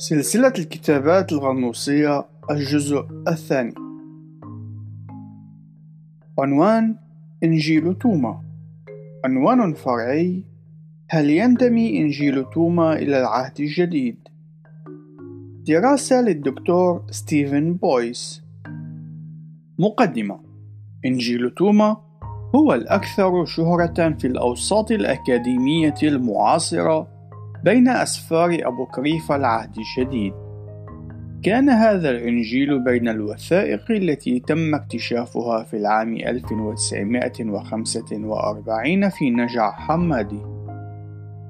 سلسلة الكتابات الغنوصية الجزء الثاني. عنوان إنجيل توما. عنوان فرعي هل ينتمي إنجيل توما إلى العهد الجديد؟ دراسة للدكتور ستيفن بويس. مقدمة إنجيل توما هو الأكثر شهرة في الأوساط الأكاديمية المعاصرة بين أسفار أبوكريف العهد الجديد كان هذا الإنجيل بين الوثائق التي تم اكتشافها في العام 1945 في نجع حمادي.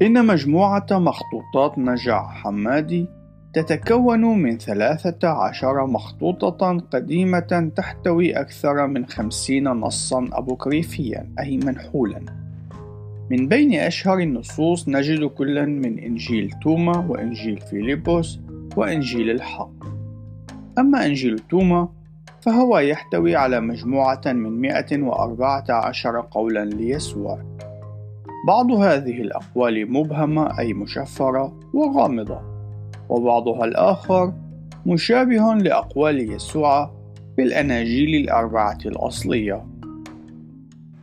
إن مجموعة مخطوطات نجع حمادي تتكون من ثلاثة عشر مخطوطة قديمة تحتوي أكثر من خمسين نصا أبوكريفيا أي منحولا. من بين أشهر النصوص نجد كلا من إنجيل توما وإنجيل فيليبوس وإنجيل الحق. أما إنجيل توما فهو يحتوي على مجموعة من 114 قولا ليسوع بعض هذه الأقوال مبهمة أي مشفرة وغامضة وبعضها الآخر مشابه لأقوال يسوع في الأناجيل الأربعة الأصلية.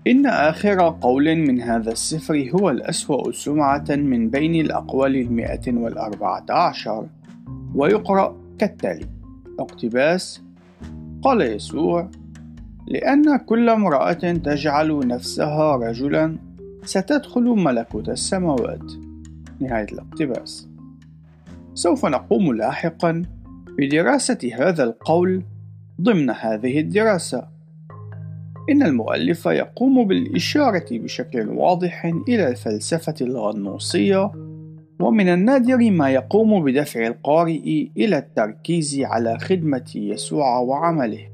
إن آخر قول من هذا السفر هو الأسوأ سمعة من بين الأقوال المئة والأربعة عشر ويقرأ كالتالي اقتباس قال يسوع لأن كل امرأة تجعل نفسها رجلا ستدخل ملكوت السماوات. نهاية الاقتباس. سوف نقوم لاحقا بدراسة هذا القول ضمن هذه الدراسة. إن المؤلف يقوم بالإشارة بشكل واضح إلى الفلسفة الغنوصية ومن النادر ما يقوم بدفع القارئ إلى التركيز على خدمة يسوع وعمله.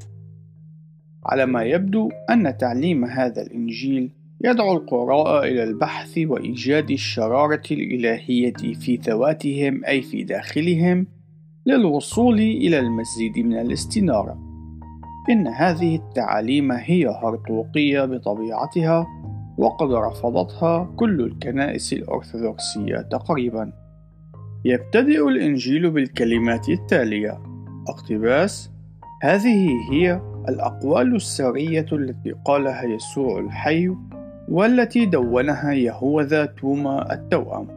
على ما يبدو أن تعليم هذا الإنجيل يدعو القراء إلى البحث وإيجاد الشرارة الإلهية في ذواتهم أي في داخلهم للوصول إلى المزيد من الاستنارة. إن هذه التعاليم هي هرطوقية بطبيعتها وقد رفضتها كل الكنائس الأرثوذكسية تقريبا. يبتدئ الإنجيل بالكلمات التالية اقتباس هذه هي الأقوال السرية التي قالها يسوع الحي والتي دونها يهوذا توما التوأم.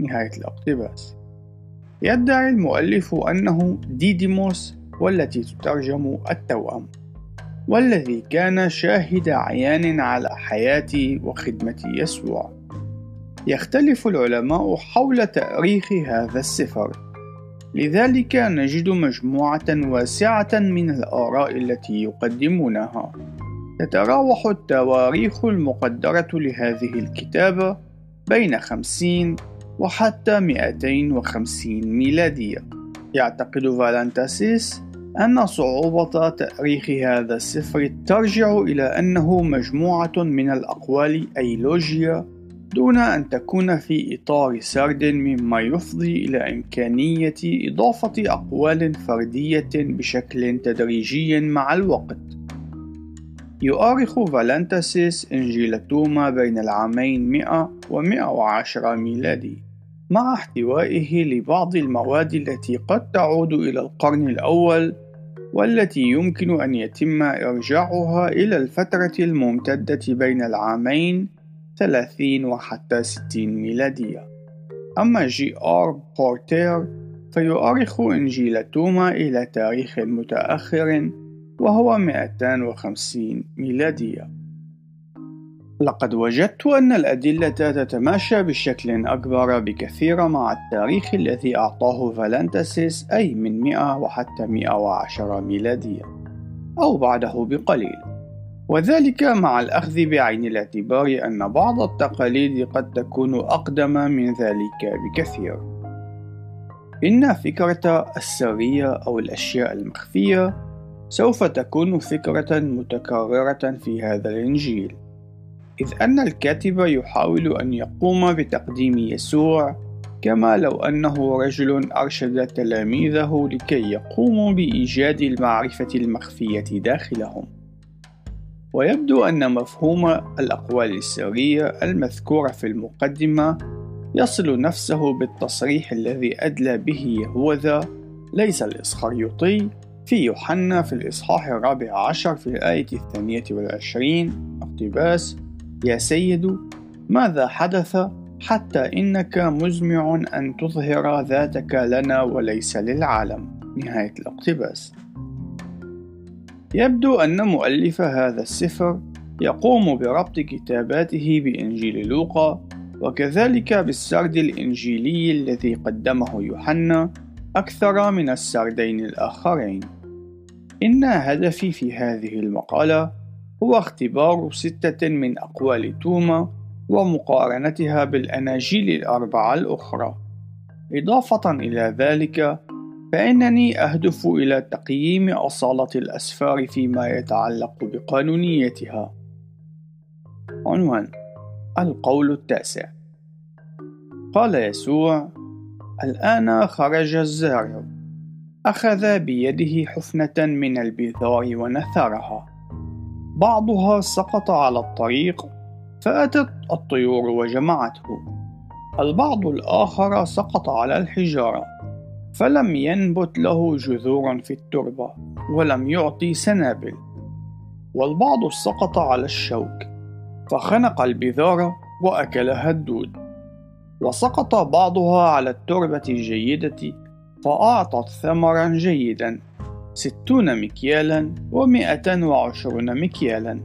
نهاية الاقتباس. يدعي المؤلف أنه ديديموس والتي تترجم التوأم والذي كان شاهد عيان على حياة وخدمة يسوع. يختلف العلماء حول تأريخ هذا السفر. لذلك نجد مجموعة واسعة من الآراء التي يقدمونها. تتراوح التواريخ المقدرة لهذه الكتابة بين خمسين وحتى مئتين وخمسين ميلادية. يعتقد فالنتاسيس أن صعوبة تأريخ هذا السفر ترجع إلى أنه مجموعة من الأقوال أي لوجيا دون أن تكون في إطار سرد مما يفضي إلى إمكانية إضافة أقوال فردية بشكل تدريجي مع الوقت. يؤرخ فالنتسيس إنجيل توما بين العامين 100 و 110 ميلادي، مع احتوائه لبعض المواد التي قد تعود إلى القرن الأول والتي يمكن أن يتم إرجاعها إلى الفترة الممتدة بين العامين 30 وحتى 60 ميلادية. أما جي آر بورتير فيؤرخ إنجيل توما إلى تاريخ متأخر وهو 250 ميلادية. لقد وجدت أن الأدلة تتماشى بشكل أكبر بكثير مع التاريخ الذي أعطاه فالنتسيس أي من 100 وحتى 110 ميلادية أو بعده بقليل. وذلك مع الأخذ بعين الاعتبار أن بعض التقاليد قد تكون أقدم من ذلك بكثير. إن فكرة السرية أو الأشياء المخفية سوف تكون فكرة متكررة في هذا الإنجيل. إذ أن الكاتب يحاول أن يقوم بتقديم يسوع كما لو أنه رجل أرشد تلاميذه لكي يقوموا بإيجاد المعرفة المخفية داخلهم. ويبدو أن مفهوم الأقوال السرية المذكورة في المقدمة يصل نفسه بالتصريح الذي أدلى به يهوذا ليس الإسخريوطي في يوحنا في الإصحاح الرابع عشر في الآية الثانية والعشرين اقتباس يا سيد ماذا حدث حتى إنك مزمع أن تظهر ذاتك لنا وليس للعالم نهاية الاقتباس يبدو أن مؤلف هذا السفر يقوم بربط كتاباته بإنجيل لوقا وكذلك بالسرد الإنجيلي الذي قدمه يوحنا أكثر من السردين الآخرين. إن هدفي في هذه المقالة هو اختبار ستة من أقوال توما ومقارنتها بالأناجيل الأربعة الأخرى. إضافة إلى ذلك، فإنني أهدف إلى تقييم أصالة الأسفار فيما يتعلق بقانونيتها. عنوان القول التاسع قال يسوع الآن خرج الزارع أخذ بيده حفنة من البذار ونثرها بعضها سقط على الطريق فأتت الطيور وجمعته. البعض الآخر سقط على الحجارة فلم ينبت له جذور في التربة ولم يعطي سنابل. والبعض سقط على الشوك فخنق البذار وأكلها الدود. وسقط بعضها على التربة الجيدة فأعطت ثمرا جيدا. ستون مكيالا ومائة وعشرون مكيالا.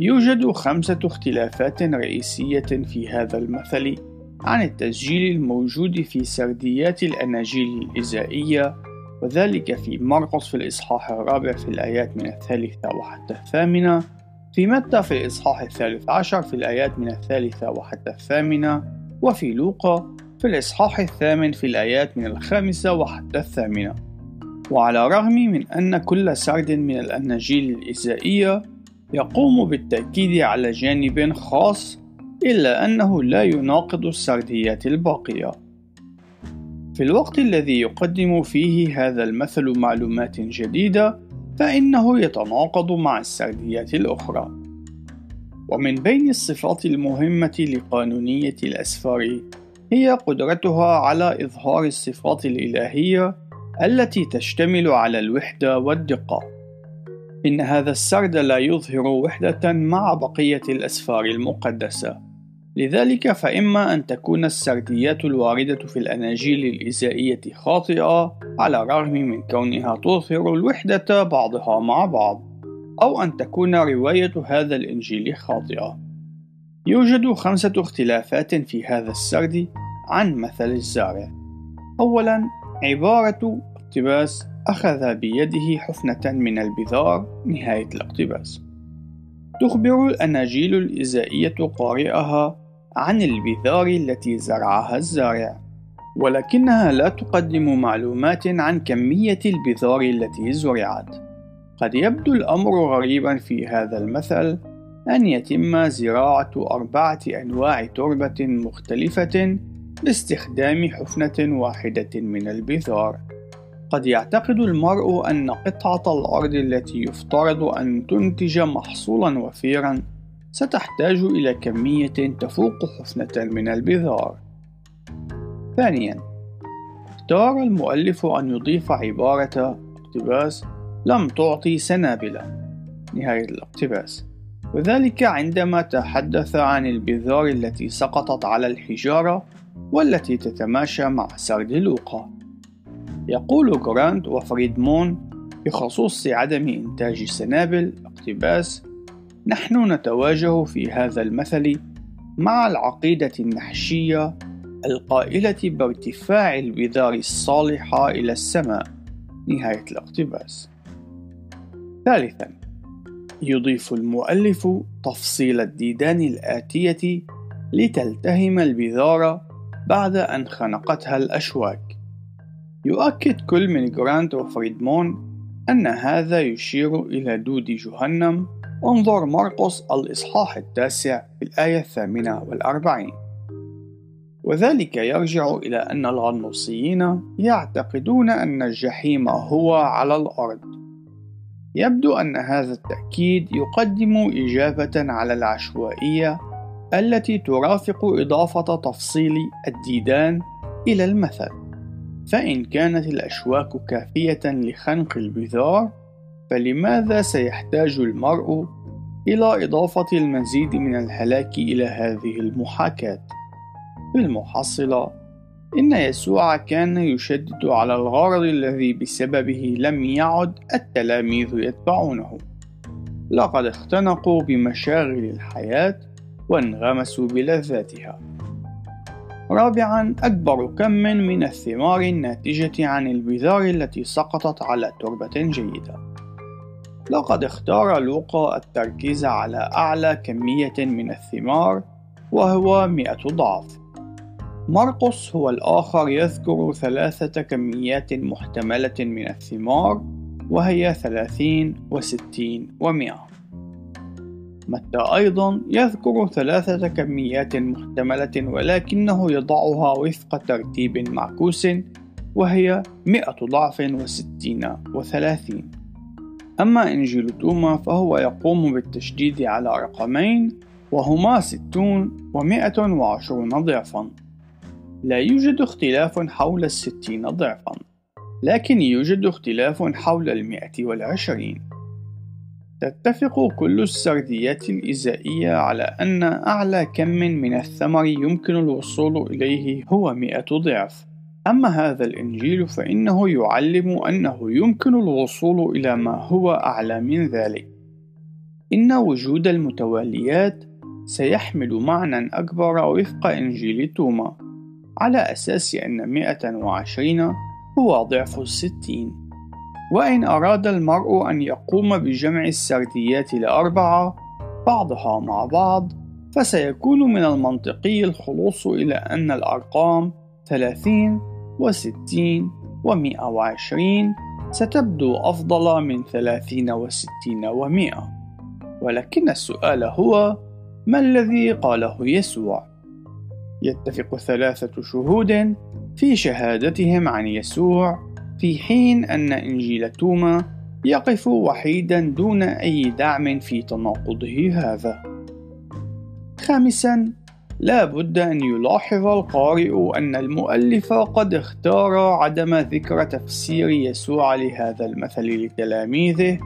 يوجد خمسة اختلافات رئيسية في هذا المثل عن التسجيل الموجود في سرديات الأناجيل الإزائية وذلك في مرقس في الإصحاح الرابع في الآيات من الثالثة وحتى الثامنة في متى في الإصحاح الثالث عشر في الآيات من الثالثة وحتى الثامنة وفي لوقا في الإصحاح الثامن في الآيات من الخامسة وحتى الثامنة. وعلى الرغم من أن كل سرد من الأناجيل الإزائية يقوم بالتأكيد على جانب خاص إلا أنه لا يناقض السرديات الباقية. في الوقت الذي يقدم فيه هذا المثل معلومات جديدة فإنه يتناقض مع السرديات الأخرى. ومن بين الصفات المهمة لقانونية الأسفار هي قدرتها على إظهار الصفات الإلهية التي تشتمل على الوحدة والدقة. إن هذا السرد لا يظهر وحدة مع بقية الأسفار المقدسة، لذلك فإما أن تكون السرديات الواردة في الأناجيل الإزائية خاطئة على الرغم من كونها تظهر الوحدة بعضها مع بعض أو أن تكون رواية هذا الإنجيل خاطئة يوجد خمسة اختلافات في هذا السرد عن مثل الزارع. أولا عبارة اقتباس أخذ بيده حفنة من البذار نهاية الاقتباس. تخبر الأناجيل الإزائية قارئها عن البذار التي زرعها الزارع ولكنها لا تقدم معلومات عن كمية البذار التي زرعت. قد يبدو الأمر غريبا في هذا المثل أن يتم زراعة أربعة أنواع تربة مختلفة باستخدام حفنة واحدة من البذار. قد يعتقد المرء أن قطعة الأرض التي يفترض أن تنتج محصولا وفيرا ستحتاج إلى كمية تفوق حفنة من البذار. ثانيا، اختار المؤلف أن يضيف عبارة اقتباس لم تعطي سنابل نهاية الاقتباس وذلك عندما تحدث عن البذار التي سقطت على الحجارة والتي تتماشى مع سرد لوقا يقول جرانت وفريدمون بخصوص عدم إنتاج سنابل اقتباس نحن نتواجه في هذا المثل مع العقيدة النحشية القائلة بارتفاع البذار الصالحة إلى السماء نهاية الاقتباس. ثالثا يضيف المؤلف تفصيل الديدان الآتية لتلتهم البذار بعد أن خنقتها الأشواك. يؤكد كل من جرانت وفريدمون أن هذا يشير إلى دود جهنم. انظر مرقس الإصحاح التاسع في الآية الثامنة والأربعين. وذلك يرجع إلى أن الغنوصيين يعتقدون أن الجحيم هو على الأرض. يبدو أن هذا التأكيد يقدم إجابة على العشوائية التي ترافق إضافة تفصيل الديدان إلى المثل فإن كانت الأشواك كافية لخنق البذار فلماذا سيحتاج المرء إلى إضافة المزيد من الهلاك إلى هذه المحاكاة؟ بالمحصلة إن يسوع كان يشدد على الغرض الذي بسببه لم يعد التلاميذ يتبعونه. لقد اختنقوا بمشاغل الحياة وانغمسوا بلذاتها. رابعا أكبر كم من الثمار الناتجة عن البذار التي سقطت على تربة جيدة. لقد اختار لوقا التركيز على أعلى كمية من الثمار وهو مئة ضعف. مرقس هو الآخر يذكر ثلاثة كميات محتملة من الثمار وهي ثلاثين وستين ومئة. متى أيضا يذكر ثلاثة كميات محتملة ولكنه يضعها وفق ترتيب معكوس وهي مئة ضعف وستين وثلاثين. أما إنجيل توما فهو يقوم بالتشديد على رقمين وهما ستون ومئة وعشرون ضعفا. لا يوجد اختلاف حول الستين ضعفا لكن يوجد اختلاف حول المئة والعشرين. تتفق كل السرديات الإزائية على أن أعلى كم من الثمر يمكن الوصول إليه هو مئة ضعف. أما هذا الإنجيل فإنه يعلم أنه يمكن الوصول إلى ما هو أعلى من ذلك. إن وجود المتواليات سيحمل معنى أكبر وفق إنجيل توما. على أساس أن 120 هو ضعف الستين وإن أراد المرء أن يقوم بجمع السرديات لأربعة بعضها مع بعض فسيكون من المنطقي الخلوص إلى أن الأرقام 30 وستين ومئة وعشرين ستبدو أفضل من ثلاثين وستين ومئة ولكن السؤال هو ما الذي قاله يسوع؟ يتفق ثلاثة شهود في شهادتهم عن يسوع في حين أن إنجيل توما يقف وحيدا دون أي دعم في تناقضه هذا. خامسا لا بد أن يلاحظ القارئ أن المؤلف قد اختار عدم ذكر تفسير يسوع لهذا المثل لتلاميذه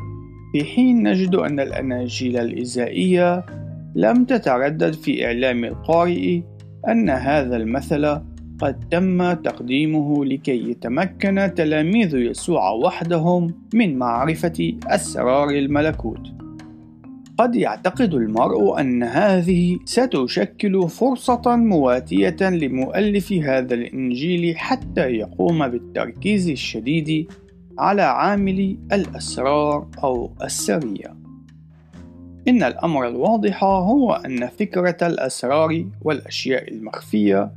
في حين نجد أن الأناجيل الإزائية لم تتردد في إعلام القارئ أن هذا المثل قد تم تقديمه لكي يتمكن تلاميذ يسوع وحدهم من معرفة أسرار الملكوت. قد يعتقد المرء أن هذه ستشكل فرصة مواتية لمؤلف هذا الإنجيل حتى يقوم بالتركيز الشديد على عامل الأسرار أو السرية. إن الأمر الواضح هو أن فكرة الأسرار والأشياء المخفية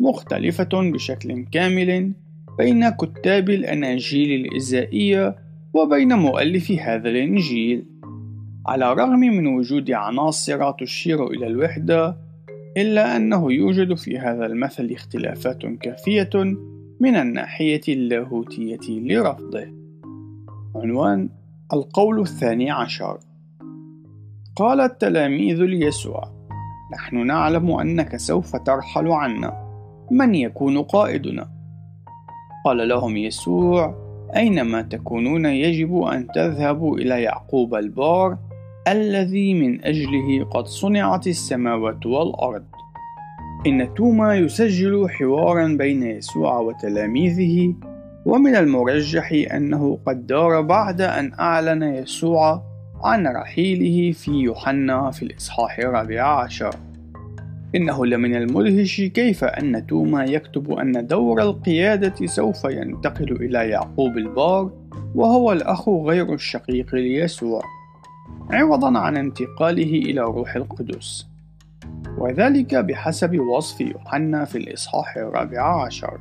مختلفة بشكل كامل بين كتاب الأناجيل الإزائية وبين مؤلف هذا الإنجيل. على الرغم من وجود عناصر تشير إلى الوحدة إلا أنه يوجد في هذا المثل اختلافات كافية من الناحية اللاهوتية لرفضه. عنوان القول الثاني عشر. قال التلاميذ ليسوع نحن نعلم أنك سوف ترحل عنا. من يكون قائدنا؟ قال لهم يسوع أينما تكونون يجب أن تذهبوا إلى يعقوب البار الذي من أجله قد صنعت السماوات والأرض. إن توما يسجل حوارا بين يسوع وتلاميذه ومن المرجح أنه قد دار بعد أن أعلن يسوع عن رحيله في يوحنا في الإصحاح الرابع عشر. إنه لمن المدهش كيف أن توما يكتب أن دور القيادة سوف ينتقل إلى يعقوب البار وهو الأخ غير الشقيق ليسوع عوضا عن انتقاله إلى روح القدس. وذلك بحسب وصف يوحنا في الإصحاح الرابع عشر.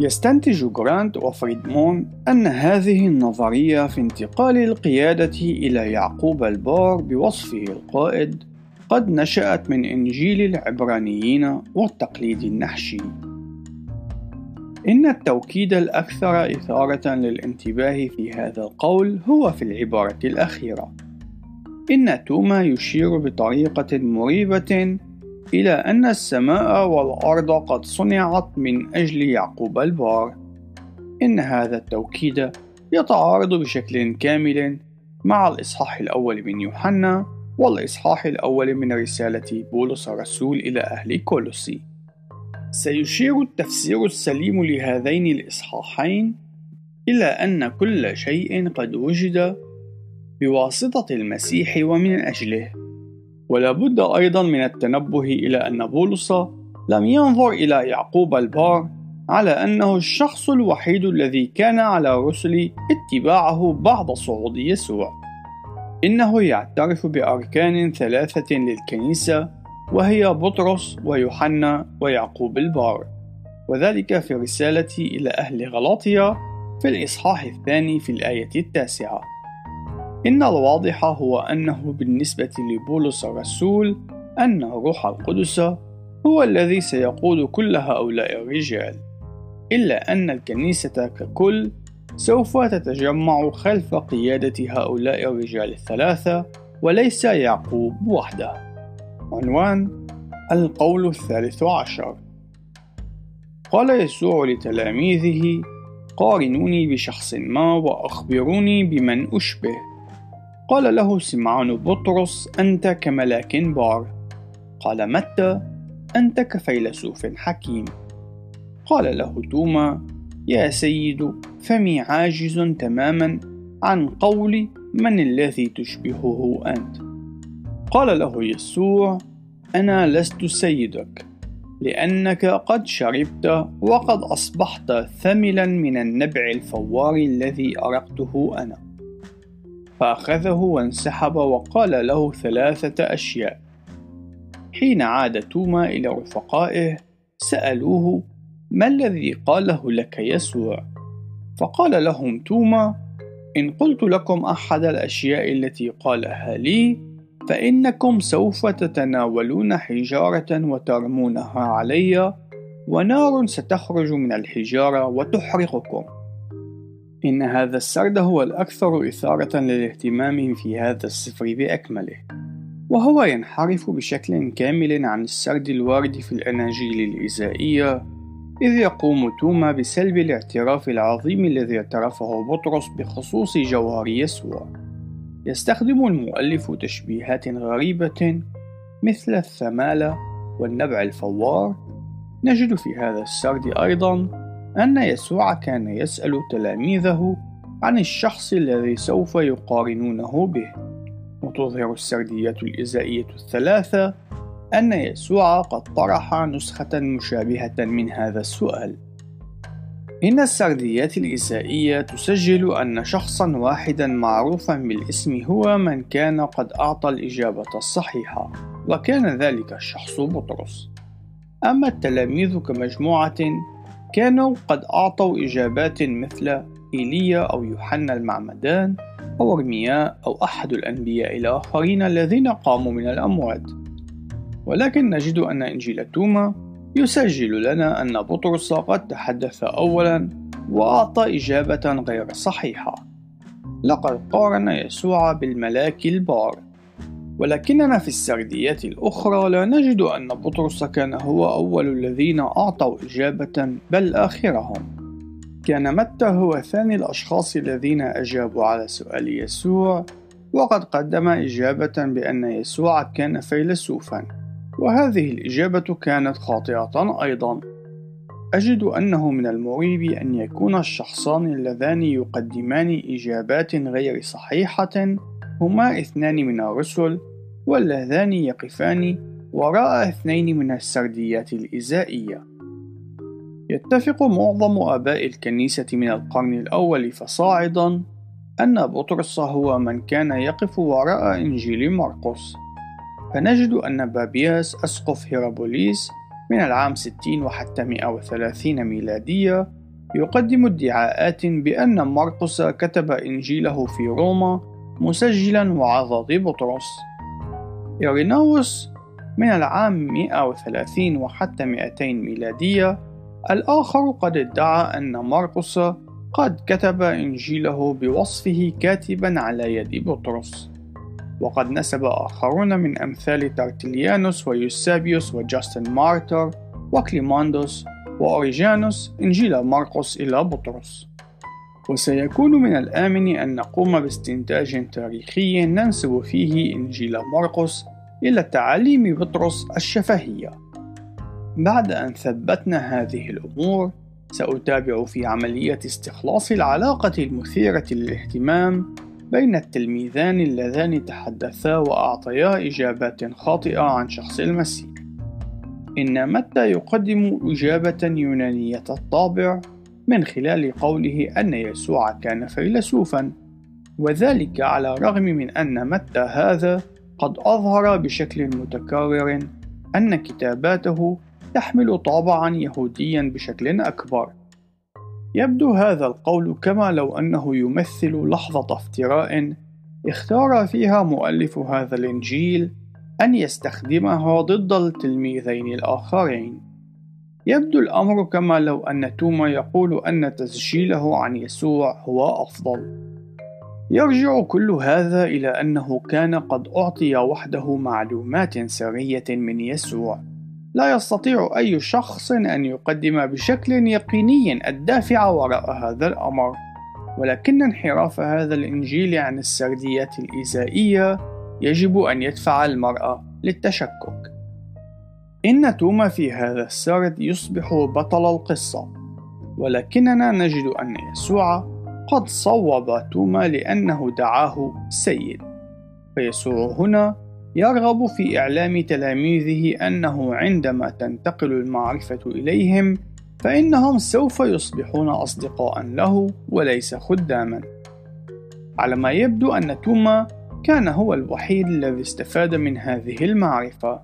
يستنتج جرانت وفريدمون أن هذه النظرية في انتقال القيادة إلى يعقوب البار بوصفه القائد قد نشأت من إنجيل العبرانيين والتقليد النحشي. إن التوكيد الأكثر إثارة للانتباه في هذا القول هو في العبارة الأخيرة. إن توما يشير بطريقة مريبة إلى أن السماء والأرض قد صنعت من أجل يعقوب البار. إن هذا التوكيد يتعارض بشكل كامل مع الإصحاح الأول من يوحنا والإصحاح الأول من رسالة بولس الرسول إلى أهل كولوسي. سيشير التفسير السليم لهذين الإصحاحين إلى أن كل شيء قد وجد بواسطة المسيح ومن أجله. ولا بد أيضا من التنبه إلى أن بولس لم ينظر إلى يعقوب البار على أنه الشخص الوحيد الذي كان على رسل اتباعه بعد صعود يسوع. إنه يعترف بأركان ثلاثة للكنيسة وهي بطرس ويوحنا ويعقوب البار. وذلك في رسالة إلى أهل غلاطيا في الإصحاح الثاني في الآية التاسعة. إن الواضح هو أنه بالنسبة لبولس الرسول أن الروح القدس هو الذي سيقود كل هؤلاء الرجال إلا أن الكنيسة ككل سوف تتجمع خلف قيادة هؤلاء الرجال الثلاثة وليس يعقوب وحده. عنوان القول الثالث عشر. قال يسوع لتلاميذه قارنوني بشخص ما وأخبروني بمن أشبه. قال له سمعان بطرس أنت كملاك بار. قال متى؟ أنت كفيلسوف حكيم. قال له توما يا سيد فمي عاجز تماما عن قول من الذي تشبهه أنت؟ قال له يسوع أنا لست سيدك لأنك قد شربت وقد أصبحت ثملا من النبع الفوار الذي أرقته أنا. فأخذه وانسحب وقال له ثلاثة أشياء. حين عاد توما إلى رفقائه سألوه ما الذي قاله لك يسوع؟ فقال لهم توما إن قلت لكم أحد الأشياء التي قالها لي فإنكم سوف تتناولون حجارة وترمونها علي ونار ستخرج من الحجارة وتحرقكم. إن هذا السرد هو الأكثر إثارة للاهتمام في هذا السفر بأكمله وهو ينحرف بشكل كامل عن السرد الوارد في الأناجيل الإزائية إذ يقوم توما بسلب الاعتراف العظيم الذي اعترفه بطرس بخصوص جوهر يسوع. يستخدم المؤلف تشبيهات غريبة مثل الثمالة والنبع الفوار. نجد في هذا السرد أيضا أن يسوع كان يسأل تلاميذه عن الشخص الذي سوف يقارنونه به وتظهر السرديات الإزائية الثلاثة أن يسوع قد طرح نسخة مشابهة من هذا السؤال. إن السرديات الإسائية تسجل أن شخصًا واحدًا معروفًا بالاسم هو من كان قد أعطى الإجابة الصحيحة، وكان ذلك الشخص بطرس. أما التلاميذ كمجموعة كانوا قد أعطوا إجابات مثل إيليا أو يوحنا المعمدان أو أرمياء أو أحد الأنبياء الآخرين الذين قاموا من الأموات. ولكن نجد أن إنجيل توما يسجل لنا أن بطرس قد تحدث أولا وأعطى إجابة غير صحيحة لقد قارن يسوع بالملاك البار ولكننا في السرديات الأخرى لا نجد أن بطرس كان هو أول الذين أعطوا إجابة بل آخرهم. كان متى هو ثاني الأشخاص الذين أجابوا على سؤال يسوع؟ وقد قدم إجابة بأن يسوع كان فيلسوفا وهذه الإجابة كانت خاطئة أيضا. أجد أنه من المريب أن يكون الشخصان اللذان يقدمان إجابات غير صحيحة هما اثنان من الرسل واللذان يقفان وراء اثنين من السرديات الإزائية. يتفق معظم آباء الكنيسة من القرن الأول فصاعدا أن بطرس هو من كان يقف وراء إنجيل مرقس. فنجد أن بابياس أسقف هيرابوليس من العام 60 وحتى 130 ميلادية يقدم ادعاءات بأن مرقس كتب إنجيله في روما مسجلا وعظات بطرس. إيريناوس من العام 130 وحتى 200 ميلادية الآخر قد ادعى أن مرقس قد كتب إنجيله بوصفه كاتبا على يد بطرس. وقد نسب آخرون من أمثال ترتليانوس ويوسابيوس وجاستن مارتر وكليماندوس وأوريجانوس إنجيل مرقس إلى بطرس. وسيكون من الآمن أن نقوم باستنتاج تاريخي ننسب فيه إنجيل مرقس إلى تعاليم بطرس الشفهية. بعد أن ثبتنا هذه الأمور سأتابع في عملية استخلاص العلاقة المثيرة للاهتمام بين التلميذان اللذان تحدثا وأعطيا إجابات خاطئة عن شخص المسيح. إن متى يقدم إجابة يونانية الطابع؟ من خلال قوله أن يسوع كان فيلسوفا وذلك على الرغم من أن متى هذا قد أظهر بشكل متكرر أن كتاباته تحمل طابعا يهوديا بشكل أكبر يبدو هذا القول كما لو أنه يمثل لحظة افتراء اختار فيها مؤلف هذا الإنجيل أن يستخدمها ضد التلميذين الآخرين. يبدو الأمر كما لو أن توما يقول أن تسجيله عن يسوع هو أفضل. يرجع كل هذا إلى أنه كان قد أعطي وحده معلومات سرية من يسوع. لا يستطيع أي شخص أن يقدم بشكل يقيني الدافع وراء هذا الأمر. ولكن انحراف هذا الإنجيل عن السرديات الإيزائية يجب أن يدفع المرأة للتشكك إن توما في هذا السرد يصبح بطل القصة ولكننا نجد أن يسوع قد صوب توما لأنه دعاه سيد. فيسوع هنا يرغب في إعلام تلاميذه أنه عندما تنتقل المعرفة إليهم فإنهم سوف يصبحون أصدقاء له وليس خداما. على ما يبدو أن توما كان هو الوحيد الذي استفاد من هذه المعرفة.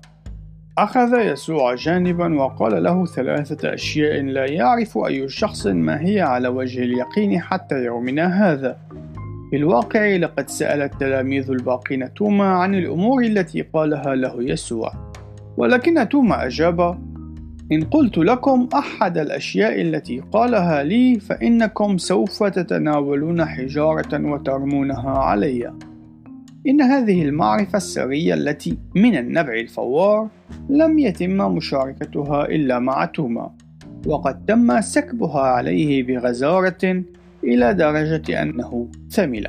أخذ يسوع جانبا وقال له ثلاثة أشياء لا يعرف أي شخص ما هي على وجه اليقين حتى يومنا هذا. في الواقع لقد سأل التلاميذ الباقين توما عن الأمور التي قالها له يسوع ولكن توما أجاب إن قلت لكم أحد الأشياء التي قالها لي فإنكم سوف تتناولون حجارة وترمونها عليّ. إن هذه المعرفة السرية التي من النبع الفوار لم يتم مشاركتها إلا مع توما وقد تم سكبها عليه بغزارة إلى درجة أنه ثمل.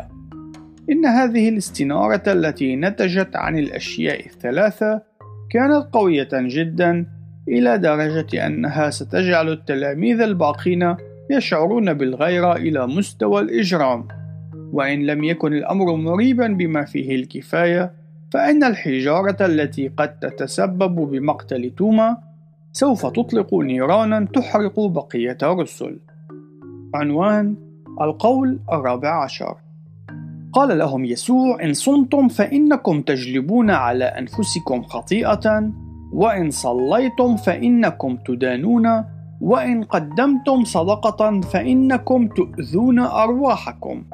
إن هذه الاستنارة التي نتجت عن الأشياء الثلاثة كانت قوية جدا إلى درجة أنها ستجعل التلاميذ الباقين يشعرون بالغيرة إلى مستوى الإجرام. وإن لم يكن الأمر مريبا بما فيه الكفاية فإن الحجارة التي قد تتسبب بمقتل توما سوف تطلق نيرانا تحرق بقية الرسل. عنوان القول الرابع عشر. قال لهم يسوع إن صمتم فإنكم تجلبون على أنفسكم خطيئة وإن صليتم فإنكم تدانون وإن قدمتم صدقة فإنكم تؤذون أرواحكم.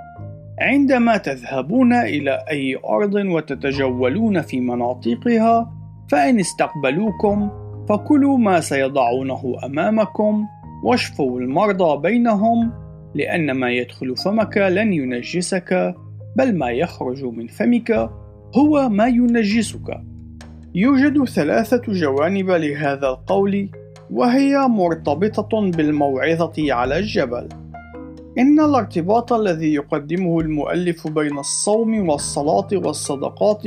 عندما تذهبون إلى أي أرض وتتجولون في مناطقها فإن استقبلوكم فكلوا ما سيضعونه أمامكم واشفوا المرضى بينهم لأن ما يدخل فمك لن ينجسك بل ما يخرج من فمك هو ما ينجسك. يوجد ثلاثة جوانب لهذا القول وهي مرتبطة بالموعظة على الجبل. إن الارتباط الذي يقدمه المؤلف بين الصوم والصلاة والصدقات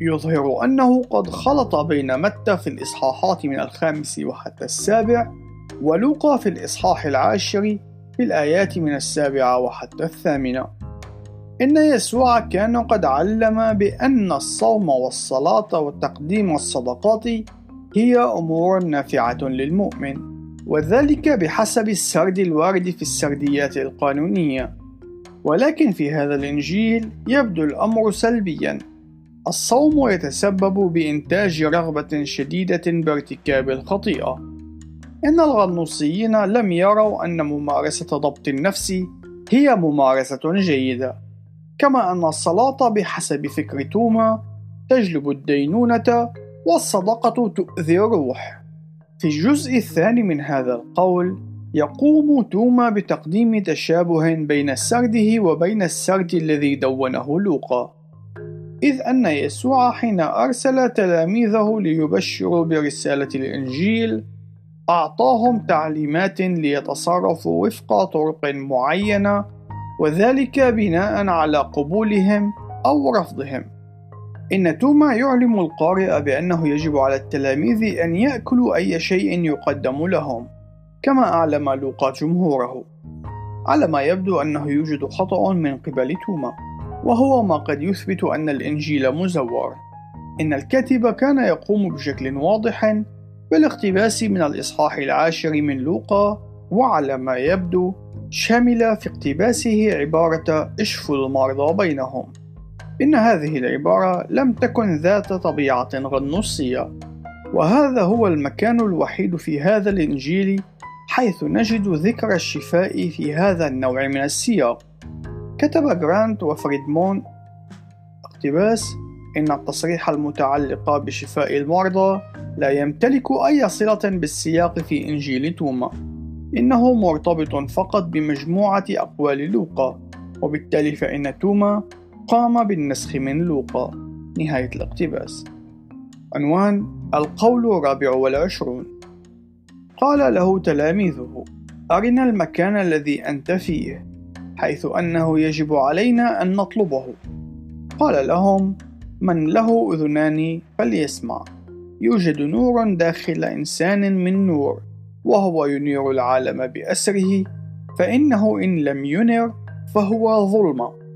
يظهر أنه قد خلط بين متى في الإصحاحات من الخامس وحتى السابع ولوقا في الإصحاح العاشر في الآيات من السابعة وحتى الثامنة. إن يسوع كان قد علم بأن الصوم والصلاة وتقديم الصدقات هي أمور نافعة للمؤمن. وذلك بحسب السرد الوارد في السرديات القانونية. ولكن في هذا الإنجيل يبدو الأمر سلبيا. الصوم يتسبب بإنتاج رغبة شديدة بارتكاب الخطيئة. إن الغنوصيين لم يروا أن ممارسة ضبط النفس هي ممارسة جيدة. كما أن الصلاة بحسب فكر توما تجلب الدينونة والصدقة تؤذي الروح. في الجزء الثاني من هذا القول يقوم توما بتقديم تشابه بين سرده وبين السرد الذي دونه لوقا إذ أن يسوع حين أرسل تلاميذه ليبشروا برسالة الإنجيل أعطاهم تعليمات ليتصرفوا وفق طرق معينة وذلك بناء على قبولهم أو رفضهم. إن توما يعلم القارئ بأنه يجب على التلاميذ أن يأكلوا أي شيء يقدم لهم، كما أعلم لوقا جمهوره. على ما يبدو أنه يوجد خطأ من قبل توما، وهو ما قد يثبت أن الإنجيل مزور. إن الكاتب كان يقوم بشكل واضح بالاقتباس من الإصحاح العاشر من لوقا وعلى ما يبدو شمل في اقتباسه عبارة اشفوا المرضى بينهم إن هذه العبارة لم تكن ذات طبيعة غنوصية وهذا هو المكان الوحيد في هذا الإنجيل حيث نجد ذكر الشفاء في هذا النوع من السياق. كتب جرانت وفريدمون اقتباس إن التصريح المتعلق بشفاء المرضى لا يمتلك أي صلة بالسياق في إنجيل توما إنه مرتبط فقط بمجموعة أقوال لوقا وبالتالي فإن توما قام بالنسخ من لوقا نهاية الاقتباس. عنوان القول الرابع والعشرون. قال له تلاميذه أرنا المكان الذي أنت فيه حيث أنه يجب علينا أن نطلبه. قال لهم من له أذنان فليسمع. يوجد نور داخل إنسان من نور وهو ينير العالم بأسره فإنه إن لم ينر فهو ظلمة.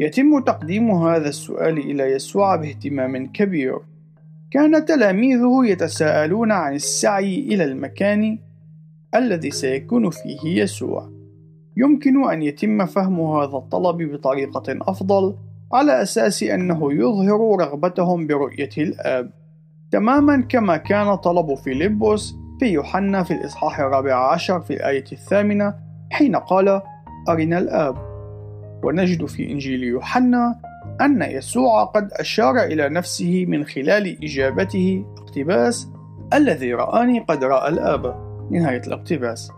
يتم تقديم هذا السؤال إلى يسوع باهتمام كبير. كان تلاميذه يتساءلون عن السعي إلى المكان الذي سيكون فيه يسوع. يمكن أن يتم فهم هذا الطلب بطريقة أفضل على أساس أنه يظهر رغبتهم برؤية الآب. تماما كما كان طلب فيلبس في يوحنا في الإصحاح الرابع عشر في الآية الثامنة حين قال أرنا الآب. ونجد في إنجيل يوحنا أن يسوع قد أشار إلى نفسه من خلال إجابته اقتباس الذي رآني قد رأى الآب. نهاية الاقتباس.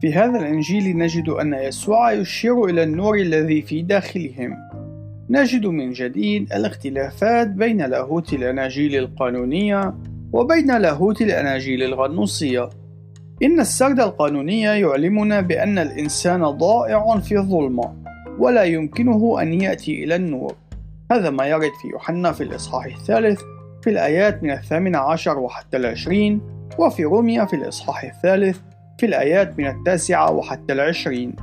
في هذا الإنجيل نجد أن يسوع يشير إلى النور الذي في داخلهم. نجد من جديد الاختلافات بين لاهوت الأناجيل القانونية وبين لاهوت الأناجيل الغنوصية. إن السرد القانوني يعلمنا بأن الإنسان ضائع في الظلمة. ولا يمكنه أن يأتي إلى النور. هذا ما يرد في يوحنا في الإصحاح الثالث في الآيات من الثامن عشر وحتى العشرين وفي روميا في الإصحاح الثالث في الآيات من التاسعة وحتى العشرين.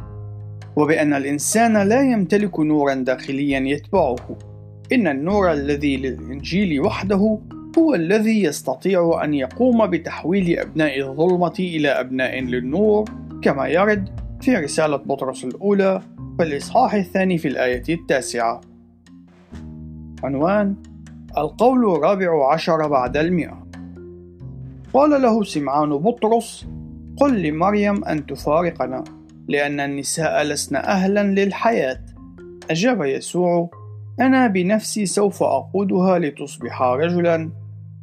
وبأن الإنسان لا يمتلك نورا داخليا يتبعه. إن النور الذي للإنجيل وحده هو الذي يستطيع أن يقوم بتحويل أبناء الظلمة إلى أبناء للنور كما يرد في رسالة بطرس الأولى في الإصحاح الثاني في الآية التاسعة. عنوان القول الرابع عشر بعد المئة. قال له سمعان بطرس قل لمريم أن تفارقنا لأن النساء لسن أهلا للحياة. أجاب يسوع أنا بنفسي سوف أقودها لتصبح رجلا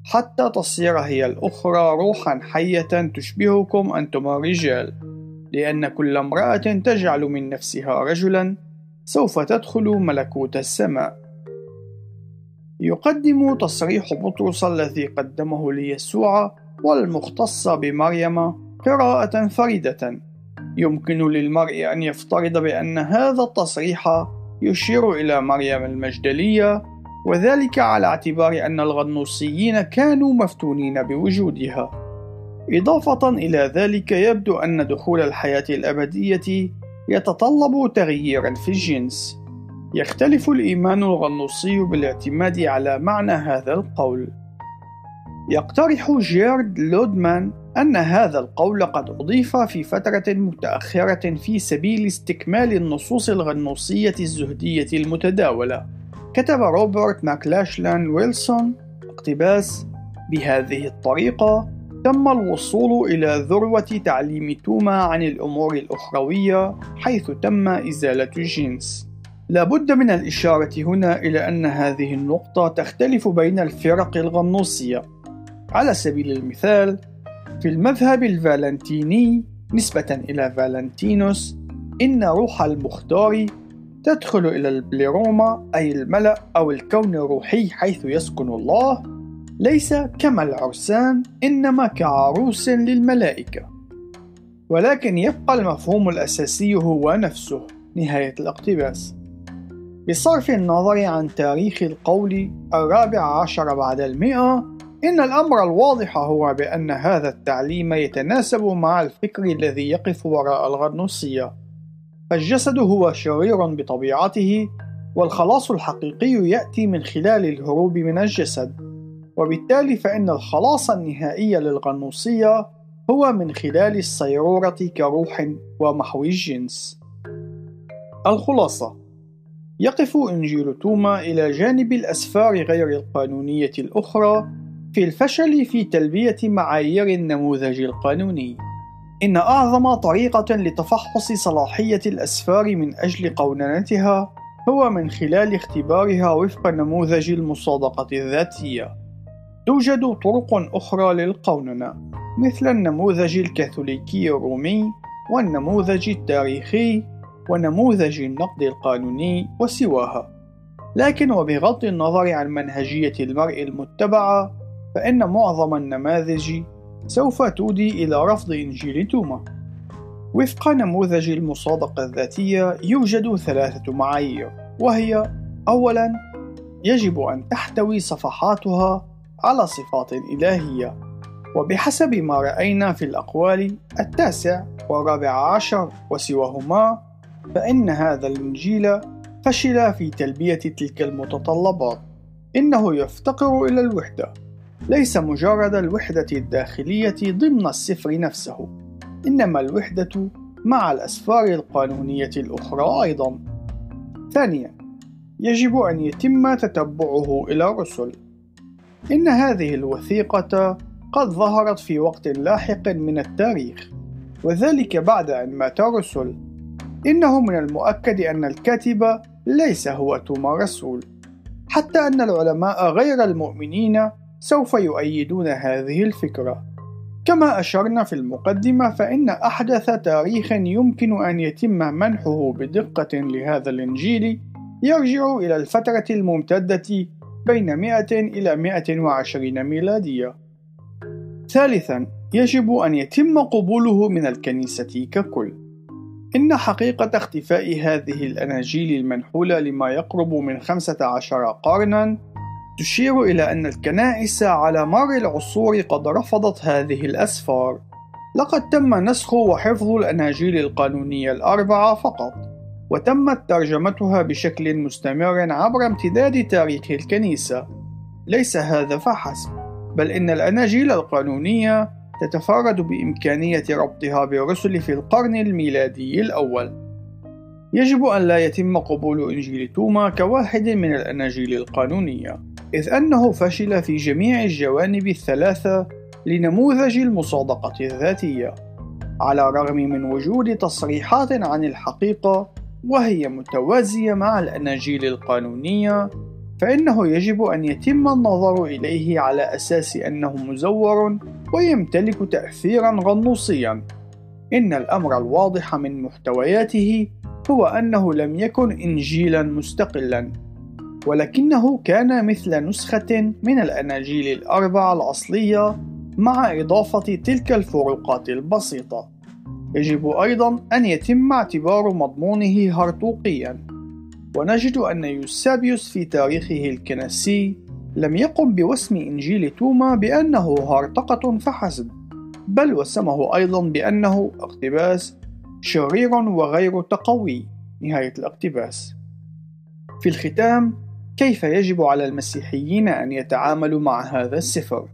حتى تصير هي الأخرى روحا حية تشبهكم أنتم الرجال لأن كل امرأة تجعل من نفسها رجلا سوف تدخل ملكوت السماء يقدم تصريح بطرس الذي قدمه ليسوع والمختص بمريم قراءة فريدة يمكن للمرء أن يفترض بأن هذا التصريح يشير إلى مريم المجدلية وذلك على اعتبار أن الغنوصيين كانوا مفتونين بوجودها. إضافة إلى ذلك يبدو أن دخول الحياة الأبدية يتطلب تغييرا في الجنس. يختلف الإيمان الغنوصي بالاعتماد على معنى هذا القول. يقترح جيرد لودمان أن هذا القول قد أضيف في فترة متأخرة في سبيل استكمال النصوص الغنوصية الزهدية المتداولة. كتب روبرت ماكلاشلان ويلسون اقتباس: بهذه الطريقة تم الوصول إلى ذروة تعليم توما عن الأمور الأخروية حيث تم إزالة الجنس. لا بد من الإشارة هنا إلى أن هذه النقطة تختلف بين الفرق الغنوصية. على سبيل المثال، في المذهب الفالنتيني نسبة إلى فالنتينوس إن روح المختار تدخل إلى البليروما أي الملأ أو الكون الروحي حيث يسكن الله ليس كما العرسان إنما كعروس للملائكة. ولكن يبقى المفهوم الأساسي هو نفسه نهاية الاقتباس. بصرف النظر عن تاريخ القول الرابع عشر بعد المئة إن الأمر الواضح هو بأن هذا التعليم يتناسب مع الفكر الذي يقف وراء الغنوصية فالجسد هو شرير بطبيعته والخلاص الحقيقي يأتي من خلال الهروب من الجسد. وبالتالي فإن الخلاص النهائي للغنوصية هو من خلال الصيرورة كروح ومحو الجنس الخلاصة يقف إنجيل توما إلى جانب الأسفار غير القانونية الأخرى في الفشل في تلبية معايير النموذج القانوني. إن أعظم طريقة لتفحص صلاحية الأسفار من أجل قوننتها هو من خلال اختبارها وفق نموذج المصادقة الذاتية. توجد طرق أخرى للقوننة مثل النموذج الكاثوليكي الرومي والنموذج التاريخي ونموذج النقد القانوني وسواها. لكن وبغض النظر عن منهجية المرء المتبعة فإن معظم النماذج سوف تودي إلى رفض إنجيل توما. وفق نموذج المصادقة الذاتية يوجد ثلاثة معايير وهي أولا يجب أن تحتوي صفحاتها على صفات إلهية. وبحسب ما رأينا في الأقوال التاسع والرابع عشر وسواهما فإن هذا الإنجيل فشل في تلبية تلك المتطلبات. إنه يفتقر إلى الوحدة ليس مجرد الوحدة الداخلية ضمن السفر نفسه إنما الوحدة مع الأسفار القانونية الأخرى أيضا. ثانيا يجب أن يتم تتبعه إلى الرسل. إن هذه الوثيقة قد ظهرت في وقت لاحق من التاريخ وذلك بعد أن مات الرسل إنه من المؤكد أن الكاتب ليس هو توما رسول حتى أن العلماء غير المؤمنين سوف يؤيدون هذه الفكرة. كما أشرنا في المقدمة فإن أحدث تاريخ يمكن أن يتم منحه بدقة لهذا الإنجيل يرجع إلى الفترة الممتدة بين 100 إلى 120 ميلادية. ثالثا، يجب أن يتم قبوله من الكنيسة ككل. إن حقيقة اختفاء هذه الأناجيل المنحولة لما يقرب من 15 قرنًا تشير إلى أن الكنائس على مر العصور قد رفضت هذه الأسفار. لقد تم نسخ وحفظ الأناجيل القانونية الأربعة فقط، وتمت ترجمتها بشكل مستمر عبر امتداد تاريخ الكنيسة. ليس هذا فحسب، بل إن الأناجيل القانونية تتفرد بإمكانية ربطها بالرسل في القرن الميلادي الأول. يجب أن لا يتم قبول إنجيل توما كواحد من الأناجيل القانونية، إذ أنه فشل في جميع الجوانب الثلاثة لنموذج المصادقة الذاتية، على الرغم من وجود تصريحات عن الحقيقة وهي متوازية مع الأناجيل القانونية فإنه يجب أن يتم النظر إليه على أساس أنه مزور ويمتلك تأثيرا غنوصيا. إن الأمر الواضح من محتوياته هو أنه لم يكن إنجيلا مستقلا ولكنه كان مثل نسخة من الأناجيل الأربعة الأصلية مع إضافة تلك الفروقات البسيطة. يجب أيضا أن يتم اعتبار مضمونه هرطوقيا ونجد أن يوسابيوس في تاريخه الكنسي لم يقم بوسم إنجيل توما بأنه هرطقة فحسب بل وسمه أيضا بأنه اقتباس شرير وغير تقوي نهاية الاقتباس في الختام كيف يجب على المسيحيين أن يتعاملوا مع هذا السفر؟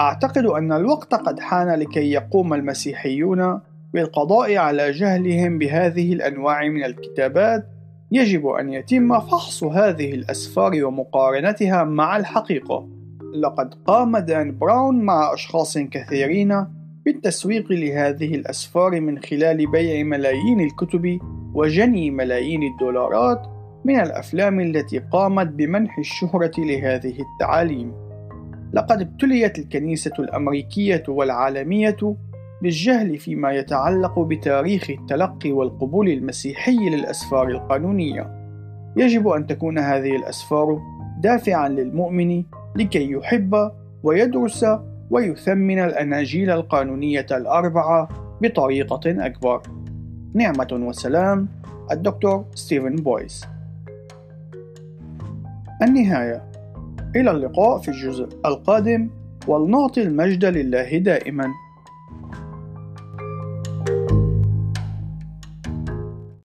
أعتقد أن الوقت قد حان لكي يقوم المسيحيون بالقضاء على جهلهم بهذه الأنواع من الكتابات يجب أن يتم فحص هذه الأسفار ومقارنتها مع الحقيقة. لقد قام دان براون مع أشخاص كثيرين بالتسويق لهذه الأسفار من خلال بيع ملايين الكتب وجني ملايين الدولارات من الأفلام التي قامت بمنح الشهرة لهذه التعاليم. لقد ابتليت الكنيسة الأمريكية والعالمية بالجهل فيما يتعلق بتاريخ التلقي والقبول المسيحي للأسفار القانونية. يجب أن تكون هذه الأسفار دافعا للمؤمن لكي يحب ويدرس ويثمن الأناجيل القانونية الأربعة بطريقة أكبر. نعمة وسلام الدكتور ستيفن بويس. النهاية إلى اللقاء في الجزء القادم ولنعطي المجد لله دائما